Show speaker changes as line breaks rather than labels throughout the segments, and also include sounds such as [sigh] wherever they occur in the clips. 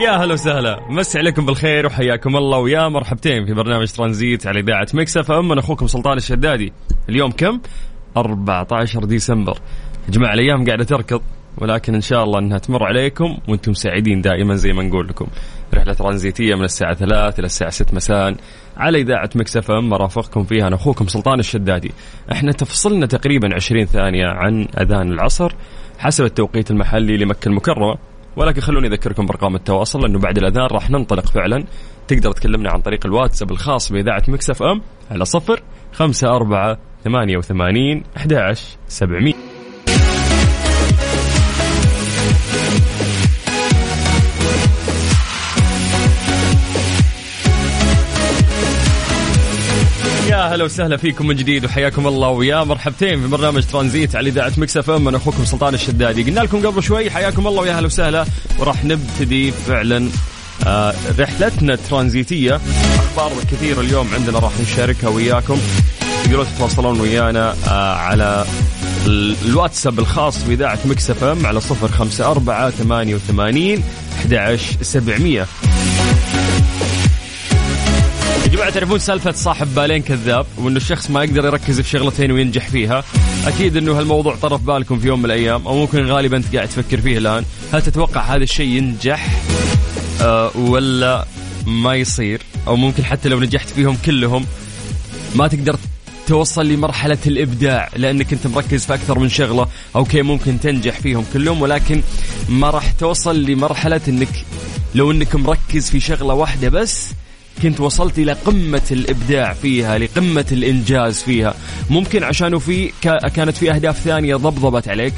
يا هلا وسهلا. مسي عليكم بالخير وحياكم الله. ويا مرحبتين في برنامج ترانزيت على إذاعة Mix FM أنا أخوكم سلطان الشدادي. اليوم كم؟ 14 ديسمبر. يا جماعة الأيام قاعدة تركض ولكن إن شاء الله إنها تمر عليكم وأنتم سعيدين دائما زي ما نقول لكم. رحلة ترانزيتية من الساعة 3 إلى الساعة 6 مساء على إذاعة Mix FM. مرافقكم فيها أنا أخوكم سلطان الشدادي. إحنا تفصلنا تقريبا 20 ثانية عن أذان العصر حسب التوقيت المحلي لمكة المكرمة. ولكن خلوني أذكركم بأرقام التواصل لأنه بعد الأذان راح ننطلق فعلا. تقدر تكلمنا عن طريق الواتساب الخاص بإذاعة Mix FM على صفر خمسة أربعة ثمانية وثمانين أحد سبعمية. يا هلا وسهلا فيكم من جديد وحياكم الله ويا مرحبتين في برنامج ترانزيت على إذاعة Mix FM. أنا أخوكم سلطان الشدادي. قلنا لكم قبل شوي حياكم الله ويا هلا وسهلا وراح نبتدي فعلا آه رحلتنا الترانزيتية. أخبار كثيرة اليوم عندنا راح نشاركها وياكم. تقدرون تتواصلون ويانا آه على الواتساب الخاص بإذاعة Mix FM على صفر خمسة أربعة ثمانية وثمانين أحد سبعمية. جماعة تعرفون سالفة صاحب بالين كذاب وإنه الشخص ما يقدر يركز في شغلتين وينجح فيها؟ أكيد إنه هالموضوع طرف بالكم في يوم من الأيام أو ممكن غالبا أنت قاعد تفكر فيه الآن. هل تتوقع هذا الشيء ينجح؟ أه ولا ما يصير؟ أو ممكن حتى لو نجحت فيهم كلهم ما تقدر توصل لمرحلة الإبداع لأنك أنت مركز في أكثر من شغلة. أوكي ممكن تنجح فيهم كلهم ولكن ما راح توصل لمرحلة أنك لو أنك مركز في شغلة واحدة بس كنت وصلت إلى قمة الإبداع فيها لقمة الإنجاز فيها. ممكن عشانه في كانت في أهداف ثانية ضبضبت عليك.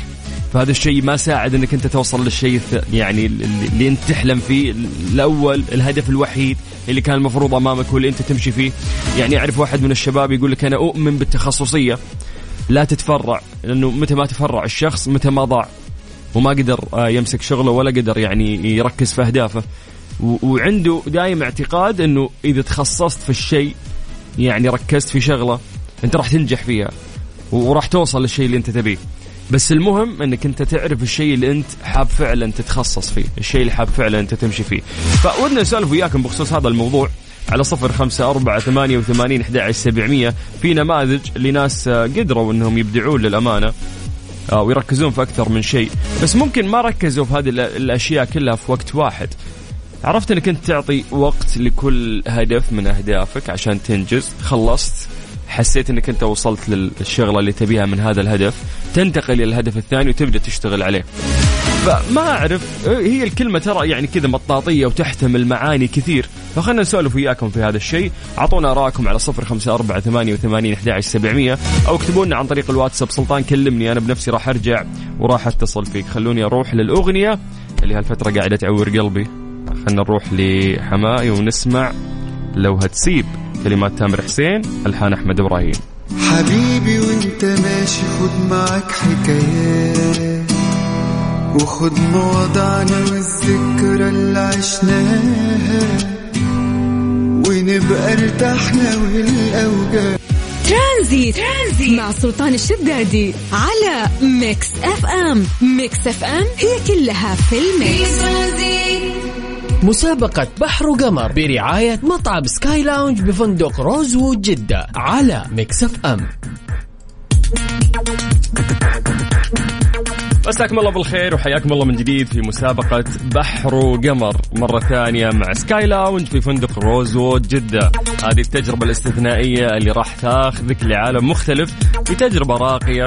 فهذا الشيء ما ساعد إنك أنت توصل للشيء يعني اللي أنت تحلم فيه. الأول الهدف الوحيد اللي كان المفروض أمامك هو اللي أنت تمشي فيه. يعني أعرف واحد من الشباب يقول لك أنا أؤمن بالتخصصية. لا تتفرع لأنه متى ما تفرع الشخص متى ما ضاع. وما قدر آه، يمسك شغله ولا قدر يعني يركز في أهدافه. وعنده دائما اعتقاد إنه إذا تخصصت في الشيء يعني ركزت في شغلة أنت راح تنجح فيها وراح توصل للشيء اللي أنت تبيه. بس المهم إنك أنت تعرف الشيء اللي أنت حاب فعلا تتخصص فيه الشيء اللي حاب فعلا أنت تمشي فيه. فودنا نسولف وياكم بخصوص هذا الموضوع على صفر خمسة أربعة ثمانية وثمانين أحد سبعمية. في نماذج لناس قدروا أنهم يبدعون للأمانة آه، ويركزون في أكثر من شيء. بس ممكن ما ركزوا في هذه الأشياء كلها في وقت واحد. عرفت انك انت تعطي وقت لكل هدف من أهدافك عشان تنجز خلصت حسيت انك انت وصلت للشغلة اللي تبيها من هذا الهدف تنتقل إلى الهدف الثاني وتبدأ تشتغل عليه. فما أعرف هي الكلمة ترى يعني كذا مطاطية وتحتمل معاني كثير. فخلنا نسولف وياكم في هذا الشيء. أعطونا ارائكم على صفر خمسة أربعة ثمانية وثمانين سبعمية أو اكتبوا لنا عن طريق الواتساب سلطان كلمني أنا بنفسي راح أرجع وراح أتصل فيك. خلوني أروح للأغنية اللي هالفترة قاعدة تعور قلبي. خلنا نروح لحمائي ونسمع لو هتسيب كلمات تامر حسين الحان أحمد إبراهيم.
حبيبي وإنت ماشي خد معك حكايات وخد مواضعنا والذكرى اللي عشناها. ونبقى ارتحنا والاوجاع
ترانزيت. ترانزيت. مع سلطان الشدادي على Mix FM. Mix FM هي كلها في ال mix.
مسابقة بحر وقمر برعاية مطعم Sky Lounge بفندق Rosewood جدة على Mix FM.
مساكم الله بالخير وحياكم الله من جديد في مسابقة بحر وقمر مرة ثانية مع Sky Lounge في فندق Rosewood جدة. هذه التجربة الاستثنائية اللي راح تاخذك لعالم مختلف في تجربة راقية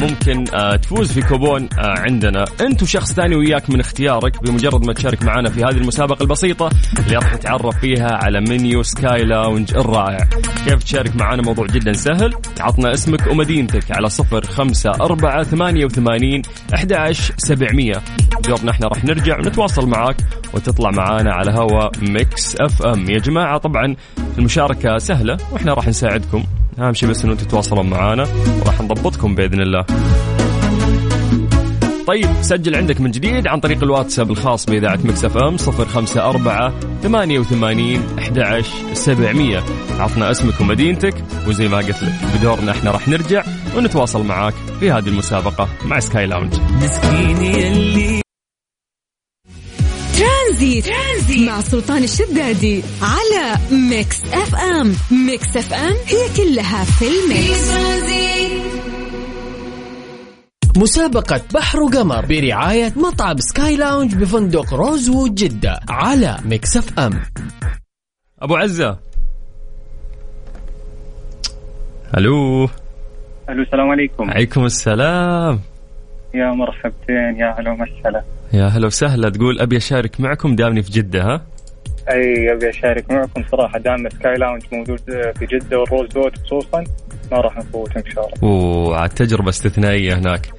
ممكن آه تفوز في كوبون آه عندنا. انت وشخص ثاني وياك من اختيارك بمجرد ما تشارك معنا في هذه المسابقة البسيطة اللي راح نتعرف فيها على menu Sky Lounge الرائع. كيف تشارك معنا؟ موضوع جدا سهل. عطنا اسمك ومدينتك على صفر خمسة أربعة ثمانية وثمانين 11700 دورنا إحنا راح نرجع ونتواصل معاك وتطلع معانا على هوا Mix FM. يا جماعة طبعا المشاركة سهلة وإحنا راح نساعدكم. أهم شيء بس إنه تتواصلون معانا وراح نضبطكم بإذن الله. طيب سجل عندك من جديد عن طريق الواتساب الخاص بإذاعة Mix FM صفر خمسة أربعة ثمانية وثمانين أحد سبعمية. عطنا اسمك ومدينتك وزي ما قلت لك بدورنا إحنا راح نرجع ونتواصل معاك في هذه المسابقة مع Sky Lounge. مسكين يلي.
Transit, Transit مع سلطان الشدادي على Mix FM. Mix FM هي كلها في ال mix.
مسابقة بحر وقمر برعاية مطعم Sky Lounge بفندق Rosewood جدة على Mix FM.
أبو عزة. ألو.
ألو السلام عليكم.
عليكم السلام.
يا مرحبتين يا هلا وسهلا
يا هلا وسهلا. تقول أبي أشارك معكم دامني في جدة ها؟
أي أبي أشارك معكم صراحة. دام Sky Lounge موجود في جدة وال Rosewood خصوصا. ما راح نفوت إن شاء الله.
وعاد تجربة استثنائية هناك.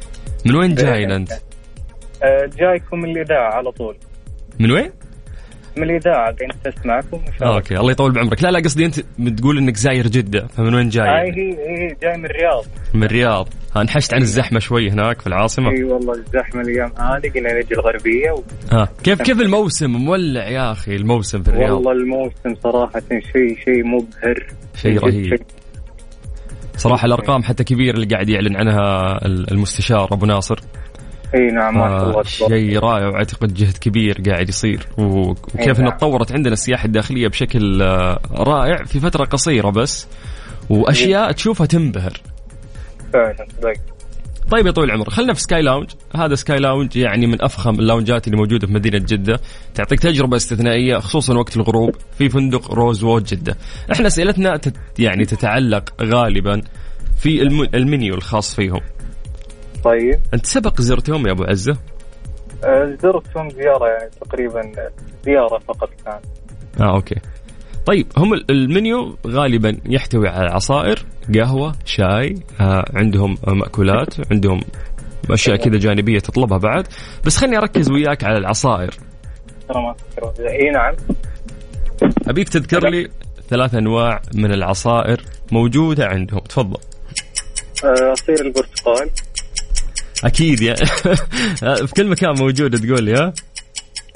من وين جايين أنت؟
أه جايكم من الإذاعة على طول.
من وين؟
من الإذاعة قاعد أسمعكم ان شاء الله.
Okay الله يطول بعمرك. لا لا قصدي أنت بتقول إنك زاير جدة فمن وين جاي؟
هي هي جاي من الرياض.
من الرياض. ها انحشت عن الزحمة شوي هناك في العاصمة.
إي والله الزحمة الأيام هذه قلنا نجي الغربية و...
ها كيف كيف الموسم؟ مولع يا أخي الموسم في الرياض.
والله الموسم صراحة شيء شيء مبهر.
شيء رهيب.
شيء.
صراحة الأرقام حتى كبيره اللي قاعد يعلن عنها المستشار أبو ناصر.
إي نعم ما شاء الله
آه، شيء رائع وأعتقد جهد كبير قاعد يصير. وكيف
أي
انها
نعم.
تطورت عندنا السياحة الداخلية بشكل آه، رائع في فترة قصيرة بس. وأشياء تشوفها تنبهر.
فعلا صدق.
طيب يا طويل العمر خلينا في Sky Lounge. هذا Sky Lounge يعني من أفخم اللونجات اللي موجودة في مدينة جدة. تعطيك تجربة استثنائية خصوصا وقت الغروب في فندق Rosewood جدة. إحنا اسئلتنا تت يعني تتعلق غالبا في الم- المنيو الخاص فيهم.
طيب.
أنت سبق زرتهم يا أبو عزة؟
أه زرتهم زيارة يعني تقريبا زيارة فقط كان.
آه أوكي. طيب هم ال- المنيو غالبا يحتوي على عصائر قهوة شاي آه عندهم مأكولات عندهم أشياء كذا جانبية تطلبها بعد. بس خليني أركز وياك على العصائر.
إي نعم.
أبيك تذكر لي ثلاث أنواع من العصائر موجودة عندهم. تفضل.
آه، عصير البرتقال.
أكيد يا [laughs] في كل مكان موجودة تقول لي ها؟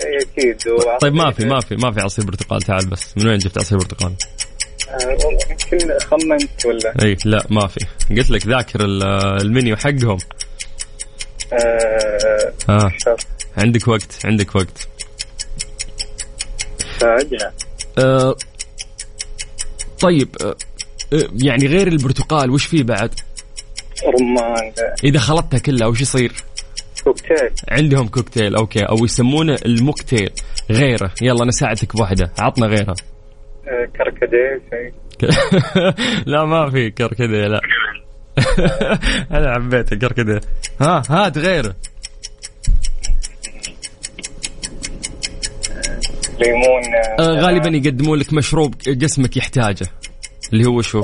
اي أكيد.
طيب ما في ما في ما في عصير برتقال تعال بس. من وين جبت عصير برتقال؟
آه، والله يمكن خمنت ولا؟
اي لا ما في. قلت لك ذاكر ال- المنيو حقهم.
آه، شوف،
عندك وقت عندك وقت. أه طيب أه آه، يعني غير البرتقال وش فيه بعد؟
رمان. آه،
إذا خلطتها كلها وش يصير؟
كوكتيل.
عندهم كوكتيل أوكي. أو يسمونه الموكتيل. غيره. يلا أنا ساعدتك بواحدة. عطنا غيرها
آه، كركديه شيء [laughs]
لا ما في كركديه لا. [laughs] أنا عبيت كركديه ها هات غيره.
ليمون آه،
آه غالبا يقدمون لك مشروب جسمك يحتاجه. اللي هو شو؟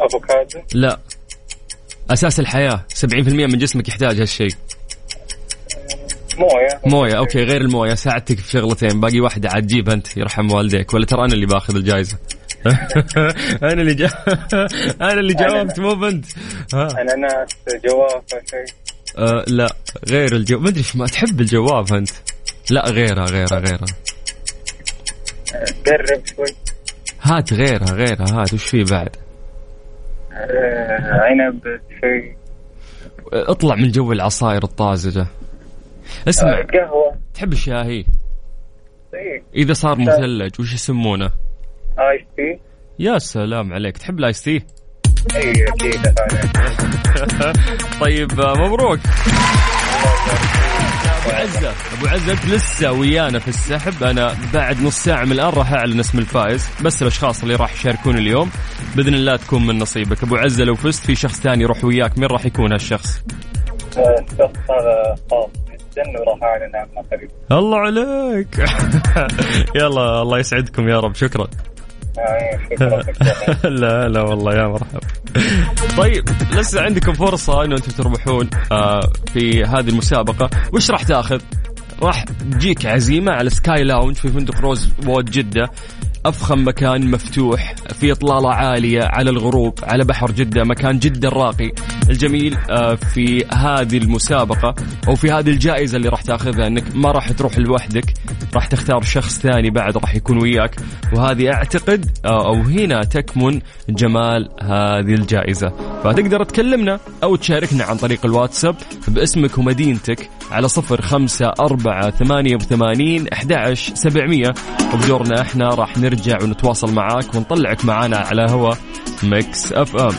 أفوكادو.
لا. أساس الحياة. 70% من جسمك يحتاج هالشيء
مويه.
مويه okay غير المويه ساعدتك في شغلتين باقي واحدة عاد جيبها أنت يرحم والديك ولا ترى أنا اللي باخذ الجائزه [laughs] أنا اللي جا... [laughs] أنا اللي جاوبت مو أنت. ها.
اناناس جوافه شيء.
أه لا غير الجو ما أدري ما تحب الجوافة أنت؟ لا غيرها غيرها غيرها.
آه، قرب شوي.
هات غيرها غيرها هات وش في بعد؟
آه، عنب شيء.
أه، اطلع من جو العصائر الطازجة. اسمع.
آه، قهوة.
تحب الشاهي؟
اي
إذا صار مثلج وش يسمونه؟
Ice tea.
يا سلام عليك. تحب ال ice
tea؟ اي أكيد. [laughs]
طيب مبروك. أبو عزة أبو عزة أنت لسه ويانا في السحب. أنا بعد نص ساعة من الآن راح أعلن اسم الفائز. بس الأشخاص اللي راح يشاركون اليوم بإذن الله تكون من نصيبك. أبو عزة لو فزت في شخص ثاني يروح وياك. مين راح يكون هالشخص؟
آه، هذا خاص. جدا وراح اعلن عنه قريب.
الله عليك. [laughs] يلا الله يسعدكم يا رب شكرا. [laughs] لا لا والله يا مرحبا. طيب لسه عندكم فرصة إنه أنتم تربحون آه في هذه المسابقة. وش راح تاخذ؟ راح تجيك عزيمة على Sky Lounge في فندق Rosewood جدة. أفخم مكان مفتوح في إطلالة عالية على الغروب على بحر جدة مكان جدا راقي. الجميل آه، في هذه المسابقة أو في هذه الجائزة اللي راح تأخذها إنك ما راح تروح لوحدك راح تختار شخص ثاني بعد راح يكون وياك. وهذه أعتقد آه، أو هنا تكمن جمال هذه الجائزة. فتقدر تكلمنا أو تشاركنا عن طريق الواتساب باسمك ومدينتك. على صفر خمسة أربعة ثمانية وثمانين أحد سبعمية. وبدورنا إحنا راح نرجع ونتواصل معاك ونطلعك معانا على هوا Mix FM.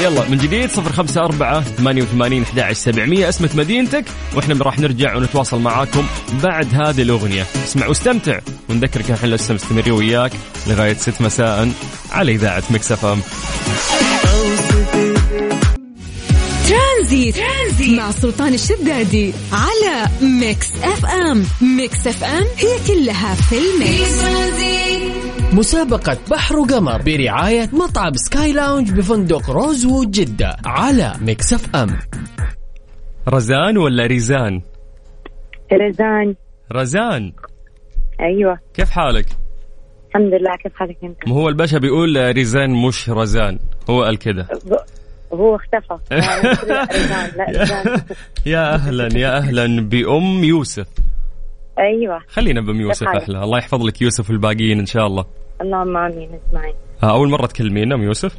يلا من جديد صفر خمسة أربعة ثمانية وثمانين أحد سبعمية. اسمك مدينتك وإحنا راح نرجع ونتواصل معاكم بعد هذه الأغنية. اسمع واستمتع ونذكرك إحنا لسه مستمرين وياك لغاية ست مساء على إذاعة Mix F
Transit. Transit مع سلطان الشدادي على Mix FM Mix FM هي كلها في ال mix
مسابقة بحر وقمر برعاية مطعم Sky Lounge بفندق Rosewood جدة على Mix FM
رزان ولا ريزان؟
رزان
رزان
أيوه
كيف حالك؟
الحمد لله كيف حالك أنت؟
ما هو الباشا بيقول ريزان مش رزان هو قال كده
هو اختفى. [laughs] رزان
يا أهلا يا أهلا بأم يوسف.
أيوه.
خلينا بأم يوسف؟ أحلى الله يحفظ لك يوسف والباقيين إن شاء الله.
اللهم آمين اسمعي.
أول مرة تكلمينا أم يوسف؟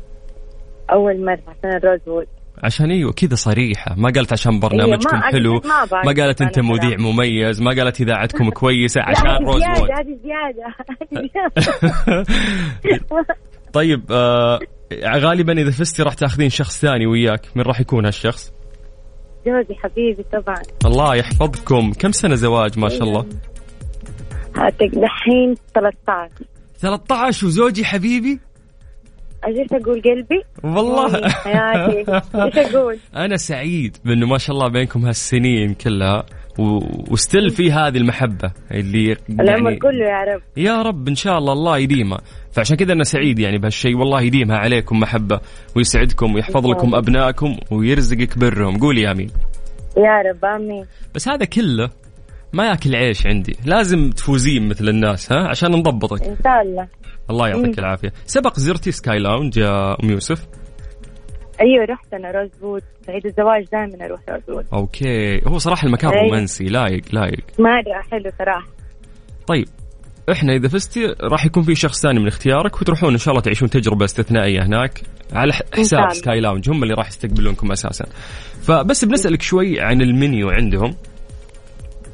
أول مرة عشان الروزوود
عشان أيوه كذا صريحة. ما قالت عشان برنامجكم
أيوة، ما-
حلو.
ما
ما قالت
أنت
مذيع. مميز. ما قالت إذاعتكم [laughs]
كويسة
عشان روز
هذه زيادة هذه [laughs] زيادة.
طيب آه غالبا إذا فزتي راح تاخذين شخص ثاني وياك. من راح يكون هالشخص؟
جوزي حبيبي طبعا.
الله يحفظكم. كم سنة زواج ما شاء الله؟
هاتك دحين 13
13 وزوجي حبيبي؟
اجيت أقول قلبي؟
والله.
حياتي. [laughs] إيش أقول؟
أنا سعيد بأنه ما شاء الله بينكم هالسنين كلها. وستيل في هذه المحبة اللي
العمر
يعني
كله يا رب.
يا رب إن شاء الله الله يديمها. فعشان كذا أنا سعيد يعني بهالشيء والله يديمها عليكم محبة ويسعدكم ويحفظ لكم أبنائكم ويرزقك برهم. قولي آمين.
يا رب آمين.
بس هذا كله ما ياكل عيش عندي. لازم تفوزين مثل الناس ها؟ عشان نضبطك.
إن شاء الله.
الله يعطيك العافية. سبق زرتي Sky Lounge يا أم يوسف؟
أيوه رحت أنا Rosewood عيد الزواج دائما أروح Rosewood
Okay. هو صراحة المكان
أيوة.
رومانسي لايق لايق.
مره حلو صراحة.
طيب إحنا إذا فزتي راح يكون في شخص ثاني من اختيارك وتروحون إن شاء الله تعيشون تجربة استثنائية هناك على حساب. Sky Lounge. هم اللي راح يستقبلونكم أساسا. فبس بنسألك شوي عن المنيو عندهم.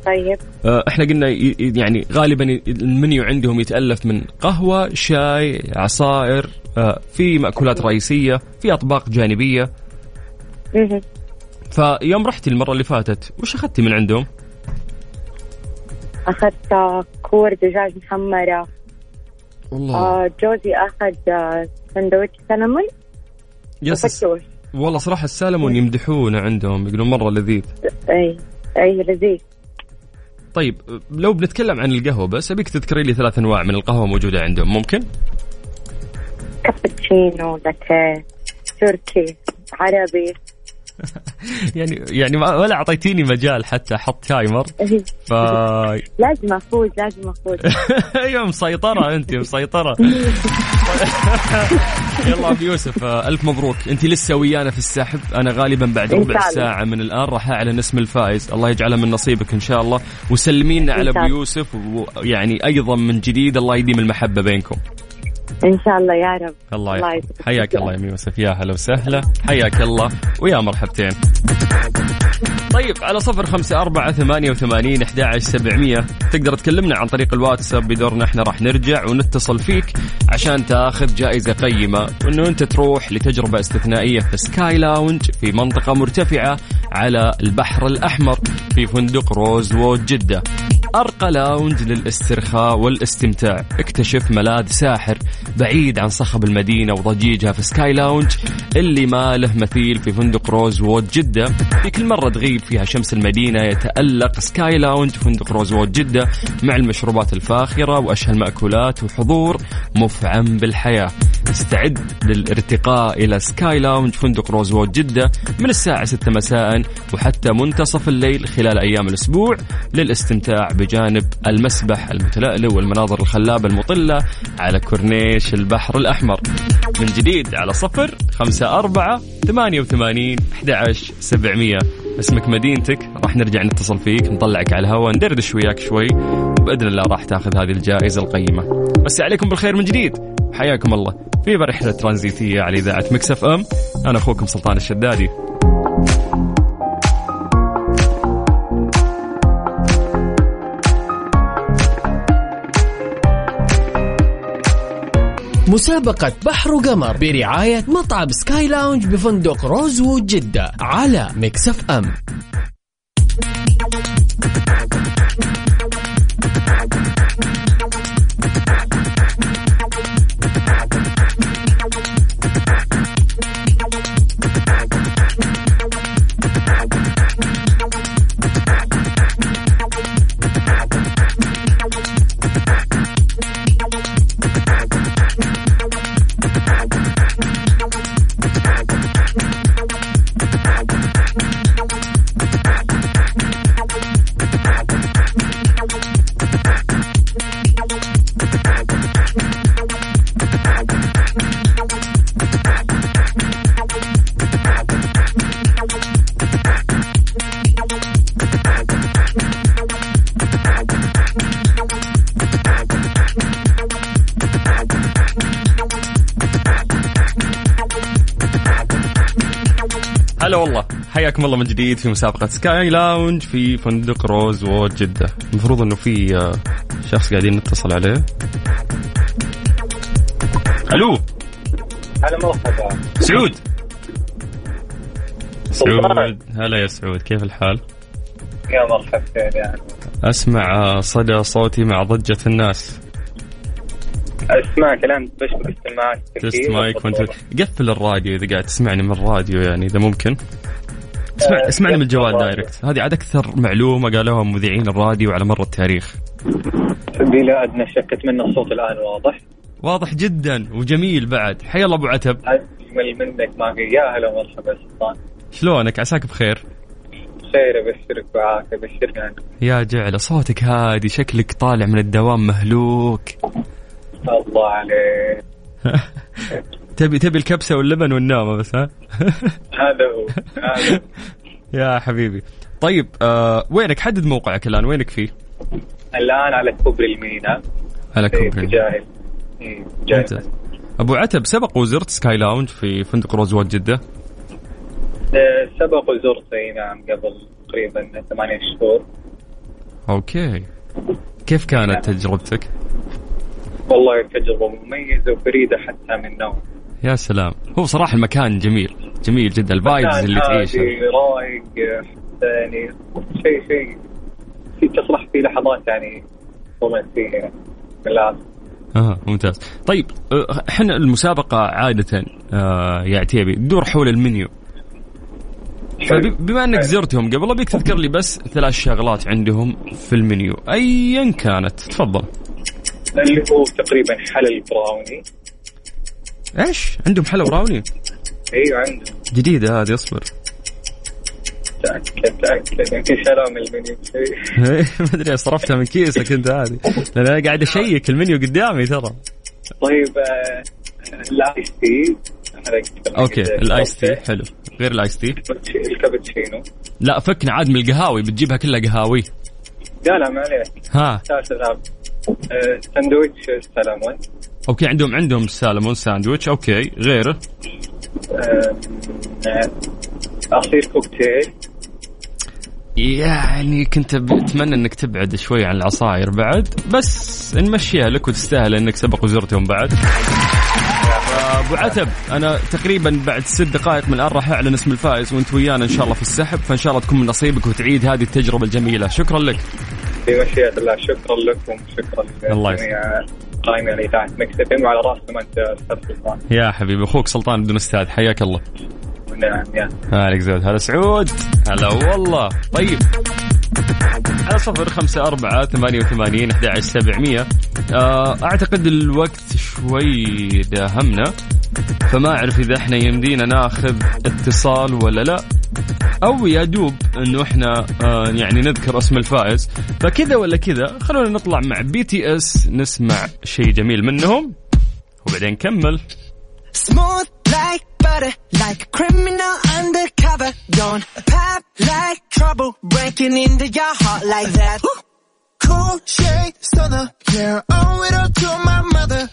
طيب.
آه، إحنا قلنا يعني غالبا المنيو عندهم يتألف من قهوة شاي عصائر آه، في مأكولات رئيسية في أطباق جانبية.
مهم.
فيوم رحتي المرة اللي فاتت وش أخذتي من عندهم؟
أخذت كور دجاج محمرة.
والله.
آه جوزي أخذ سندوتش سلمون. Yes
والله صراحة السالمون يمدحونه عندهم يقولون مرة لذيذ.
اي اي لذيذ.
طيب لو بنتكلم عن القهوة بس أبيك تذكري لي ثلاث أنواع من القهوة موجودة عندهم ممكن؟
كابتشينو لاتيه تركي عربي. [laughs]
يعني يعني ما- ولا أعطيتيني مجال حتى أحط timer. [laughs] ف
لازم أفوز لازم أفوز. [laughs]
أيوه مسيطرة أنت مسيطرة. يلا أبو يوسف آه، ألف مبروك. أنت لسه ويانا في السحب. أنا غالبا بعد ربع. ساعة من الآن راح أعلن اسم الفائز. الله يجعله من نصيبك إن شاء الله. وسلمينا على
أبو.
يوسف ويعني أيضا من جديد. الله يديم المحبة بينكم.
إن شاء الله يا رب.
الله
الله
يحفظك. حياك الله يا يوسف يا هلا وسهلا. حياك الله. ويا مرحبتين. طيب على صفر خمسة أربعة ثمانية وثمانين أحد سبعمية. تقدر تكلمنا عن طريق الواتساب بدورنا. إحنا راح نرجع ونتصل فيك عشان تاخذ جائزة قيمة. وإنه أنت تروح لتجربة استثنائية في Sky Lounge في منطقة مرتفعة على البحر الأحمر في فندق Rosewood جدة. أرقى lounge للاسترخاء والاستمتاع. اكتشف ملاذ ساحر بعيد عن صخب المدينة وضجيجها في Sky Lounge اللي ما له مثيل في فندق Rosewood جدة. في كل مرة تغيب فيها شمس المدينة يتألق Sky Lounge فندق Rosewood جدة مع المشروبات الفاخرة وأشهى المأكولات وحضور مفعم بالحياة. استعد للارتقاء إلى Sky Lounge فندق Rosewood جدة من الساعة 6 مساء وحتى منتصف الليل خلال أيام الأسبوع للاستمتاع بجانب المسبح المتلألئ والمناظر الخلابة المطلة على كورنيش البحر الأحمر. من جديد على صفر خمسة أربعة ثمانية وثمانين أحد سبعمية. اسمك مدينتك راح نرجع نتصل فيك نطلعك على الهواء ندردش وياك شوي. وبإذن الله راح تأخذ هذه الجائزة القيمة. بس عليكم بالخير من جديد. حياكم الله. في رحلة ترانزيتية على إذاعة مكسف أم. أنا أخوكم سلطان الشدادي.
مسابقة بحر وقمر برعاية مطعم Sky Lounge بفندق Rosewood جدة على Mix FM.
هلا والله. حياكم الله من جديد في مسابقة Sky Lounge في فندق Rosewood جدة المفروض إنه في آه، شخص قاعدين نتصل عليه. ألو.
هلا مرحبا.
سعود. سعود. هلا يا سعود. كيف الحال؟
يا مرحبتين يعني؟
أسمع آه، صدى صوتي مع ضجة الناس.
أسمع كلام بشبك السماعات
test mic وانت قفل الراديو إذا قاعد تسمعني من الراديو يعني إذا ممكن. اسمع
آه،
اسمعني من الجوال. direct هذه عاد أكثر معلومة قالوها مذيعين الراديو على مر التاريخ.
بلا أدنى شك أتمنى الصوت الآن واضح.
واضح جدا وجميل بعد. حيا الله أبو عتب.
اجمل منك ما في يا هلا مرحبا سلطان.
شلونك؟ عساك بخير؟
خير أبشرك وعافية بشرني عنك
يا جعله صوتك هادي شكلك طالع من الدوام مهلوك.
الله عليك. [laughs]
تبي تبي الكبسة واللبن والنومة بس ها؟ [laughs]
هذا هو هذا
يا حبيبي. طيب آه وينك؟ حدد موقعك الآن. وينك فيه؟
الآن على كوبري المينا.
على كوبري
اتجاه إيه،.
أبو عتب سبق وزرت Sky Lounge في فندق Rosewood جدة؟
آه، سبق وزرت إي نعم قبل تقريبا ثمانية شهور.
Okay. كيف كانت تجربتك؟
والله تجربة مميزة وفريدة حتى من نوع
يا سلام. هو صراحة المكان جميل جميل جدا. ال
vibes
اللي تعيشها
رايق يعني شيء شيء في تصلح فيه لحظات يعني رومانسية يعني. بالله
آه ممتاز. طيب آه، إحنا المسابقة عادة آه يا عتيبي تدور حول المنيو. فبما إنك زرتهم قبل أبيك تذكر لي بس ثلاث شغلات عندهم في المنيو. ايا كانت. تفضل.
اللي هو تقريبا حلل براوني.
إيش؟ عندهم حلا براوني؟
أيوه عنده
جديدة هذه أصبر.
تأكد تأكد. يمكن شالوه من المنيو. شيء [laughs]
ما أدري صرفتها من كيسك أنت هذه. لأن أنا قاعد أشيك المنيو قدامي ترى.
طيب آه، ال ice tea.
okay
ال
ice tea. حلو. غير ال ice tea.
الكابتشينو.
لا فكنا عاد من القهاوي. بتجيبها كلها قهاوي.
لا لا ما عليه
ها.
ساندويتش سلمون
okay عندهم عندهم salmon sandwich. okay غيره
آه، آه، عصير كوكتيل.
يعني كنت أتمنى إنك تبعد شوي عن العصاير بعد بس نمشيها لك وتستاهل إنك سبق وزرتهم بعد. أبو عتب أنا تقريبا بعد ست دقائق من الآن راح أعلن اسم الفائز وأنت ويانا إن شاء الله في السحب فإن شاء الله تكون من نصيبك وتعيد هذه التجربة الجميلة. شكرا لك.
في مشيئة الله. شكرا لكم شكرا
الله
لجميع قائمين على إذاعة مكسب وعلى راسهم انت أستاذ سلطان.
يا حبيبي أخوك سلطان بدون أستاذ. حياك الله.
نعم يا.
زود هلا سعود. هلا والله. طيب. على صفر خمسة أربعة ثمانية وثمانين أحد عشر سبعمية. آه، أعتقد الوقت شوي داهمنا فما أعرف إذا إحنا يمدينا ناخذ اتصال ولا لا. أو يا دوب إنه إحنا آه، يعني نذكر اسم الفائز. فكذا ولا كذا خلونا نطلع مع BTS نسمع شيء جميل منهم وبعدين نكمل.
Smooth like butter, like a criminal undercover. Don't pop like trouble, breaking into your heart like that. Cool shade stunner, yeah, owe it all to my mother.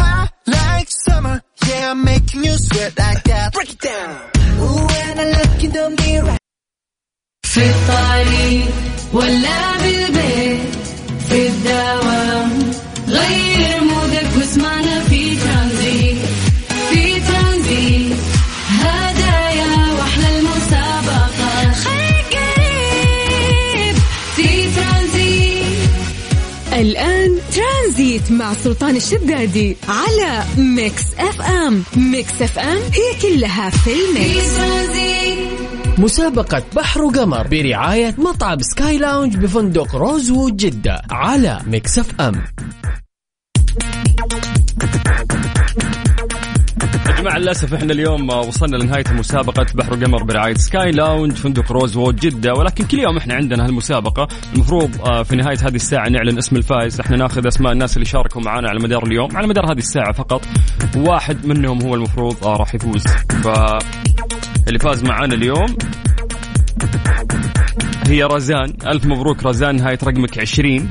High like summer, yeah, I'm making you sweat like that. Break it down. Ooh, when I look in the mirror.
في الطريق ولا بالبيت
الآن ترانزيت مع سلطان الشدادي على Mix FM. Mix FM هي كلها في ال mix.
مسابقة بحر وقمر برعاية مطعم Sky Lounge بفندق Rosewood جدة على Mix
FM. جماعة للأسف إحنا اليوم وصلنا لنهاية مسابقة بحر وقمر برعاية Sky Lounge فندق Rosewood جدة. ولكن كل يوم إحنا عندنا هالمسابقة. المفروض آه، في نهاية هذه الساعة نعلن اسم الفائز. إحنا ناخذ أسماء الناس اللي شاركوا معنا على مدار اليوم. على مدار هذه الساعة فقط واحد منهم هو المفروض آه، راح يفوز. ف اللي فاز معانا اليوم هي رزان. ألف مبروك رزان نهاية رقمك 20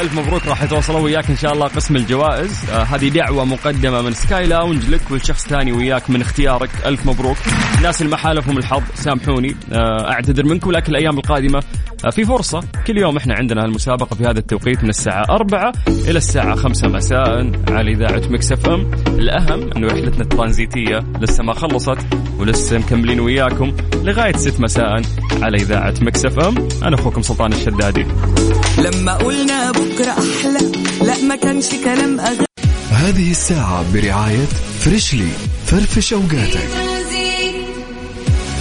ألف مبروك راح يتواصلوا وياك إن شاء الله قسم الجوائز. آه هذه دعوة مقدمة من Sky Lounge لك ولشخص ثاني وياك من اختيارك. ألف مبروك. الناس اللي ما حالفهم الحظ سامحوني. آه أعتذر منكم لكن الأيام القادمة آه في فرصة. كل يوم إحنا عندنا المسابقة في هذا التوقيت من الساعة أربعة إلى الساعة خمسة مساء على إذاعة Mix FM. الأهم أنه رحلتنا الترانزيتية لسه ما خلصت ولسه مكملين وياكم لغاية ست مساء على إذاعة Mix FM. أنا أخوكم سلطان الشدادي.
لما قلنا بكرة أحلى لا ما كانش كلام أغاني
هذه الساعة برعاية Freshly فرفش أوقاتك.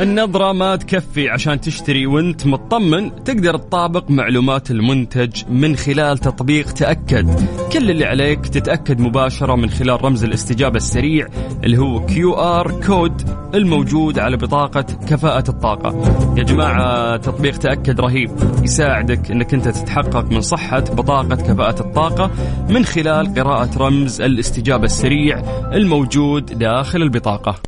النظرة ما تكفي عشان تشتري وانت مطمن. تقدر تطابق معلومات المنتج من خلال تطبيق تأكد. كل اللي عليك تتأكد مباشرة من خلال رمز الاستجابة السريع اللي هو QR code الموجود على بطاقة كفاءة الطاقة. يا جماعة تطبيق تأكد رهيب. يساعدك إنك أنت تتحقق من صحة بطاقة كفاءة الطاقة من خلال قراءة رمز الاستجابة السريع الموجود داخل البطاقة.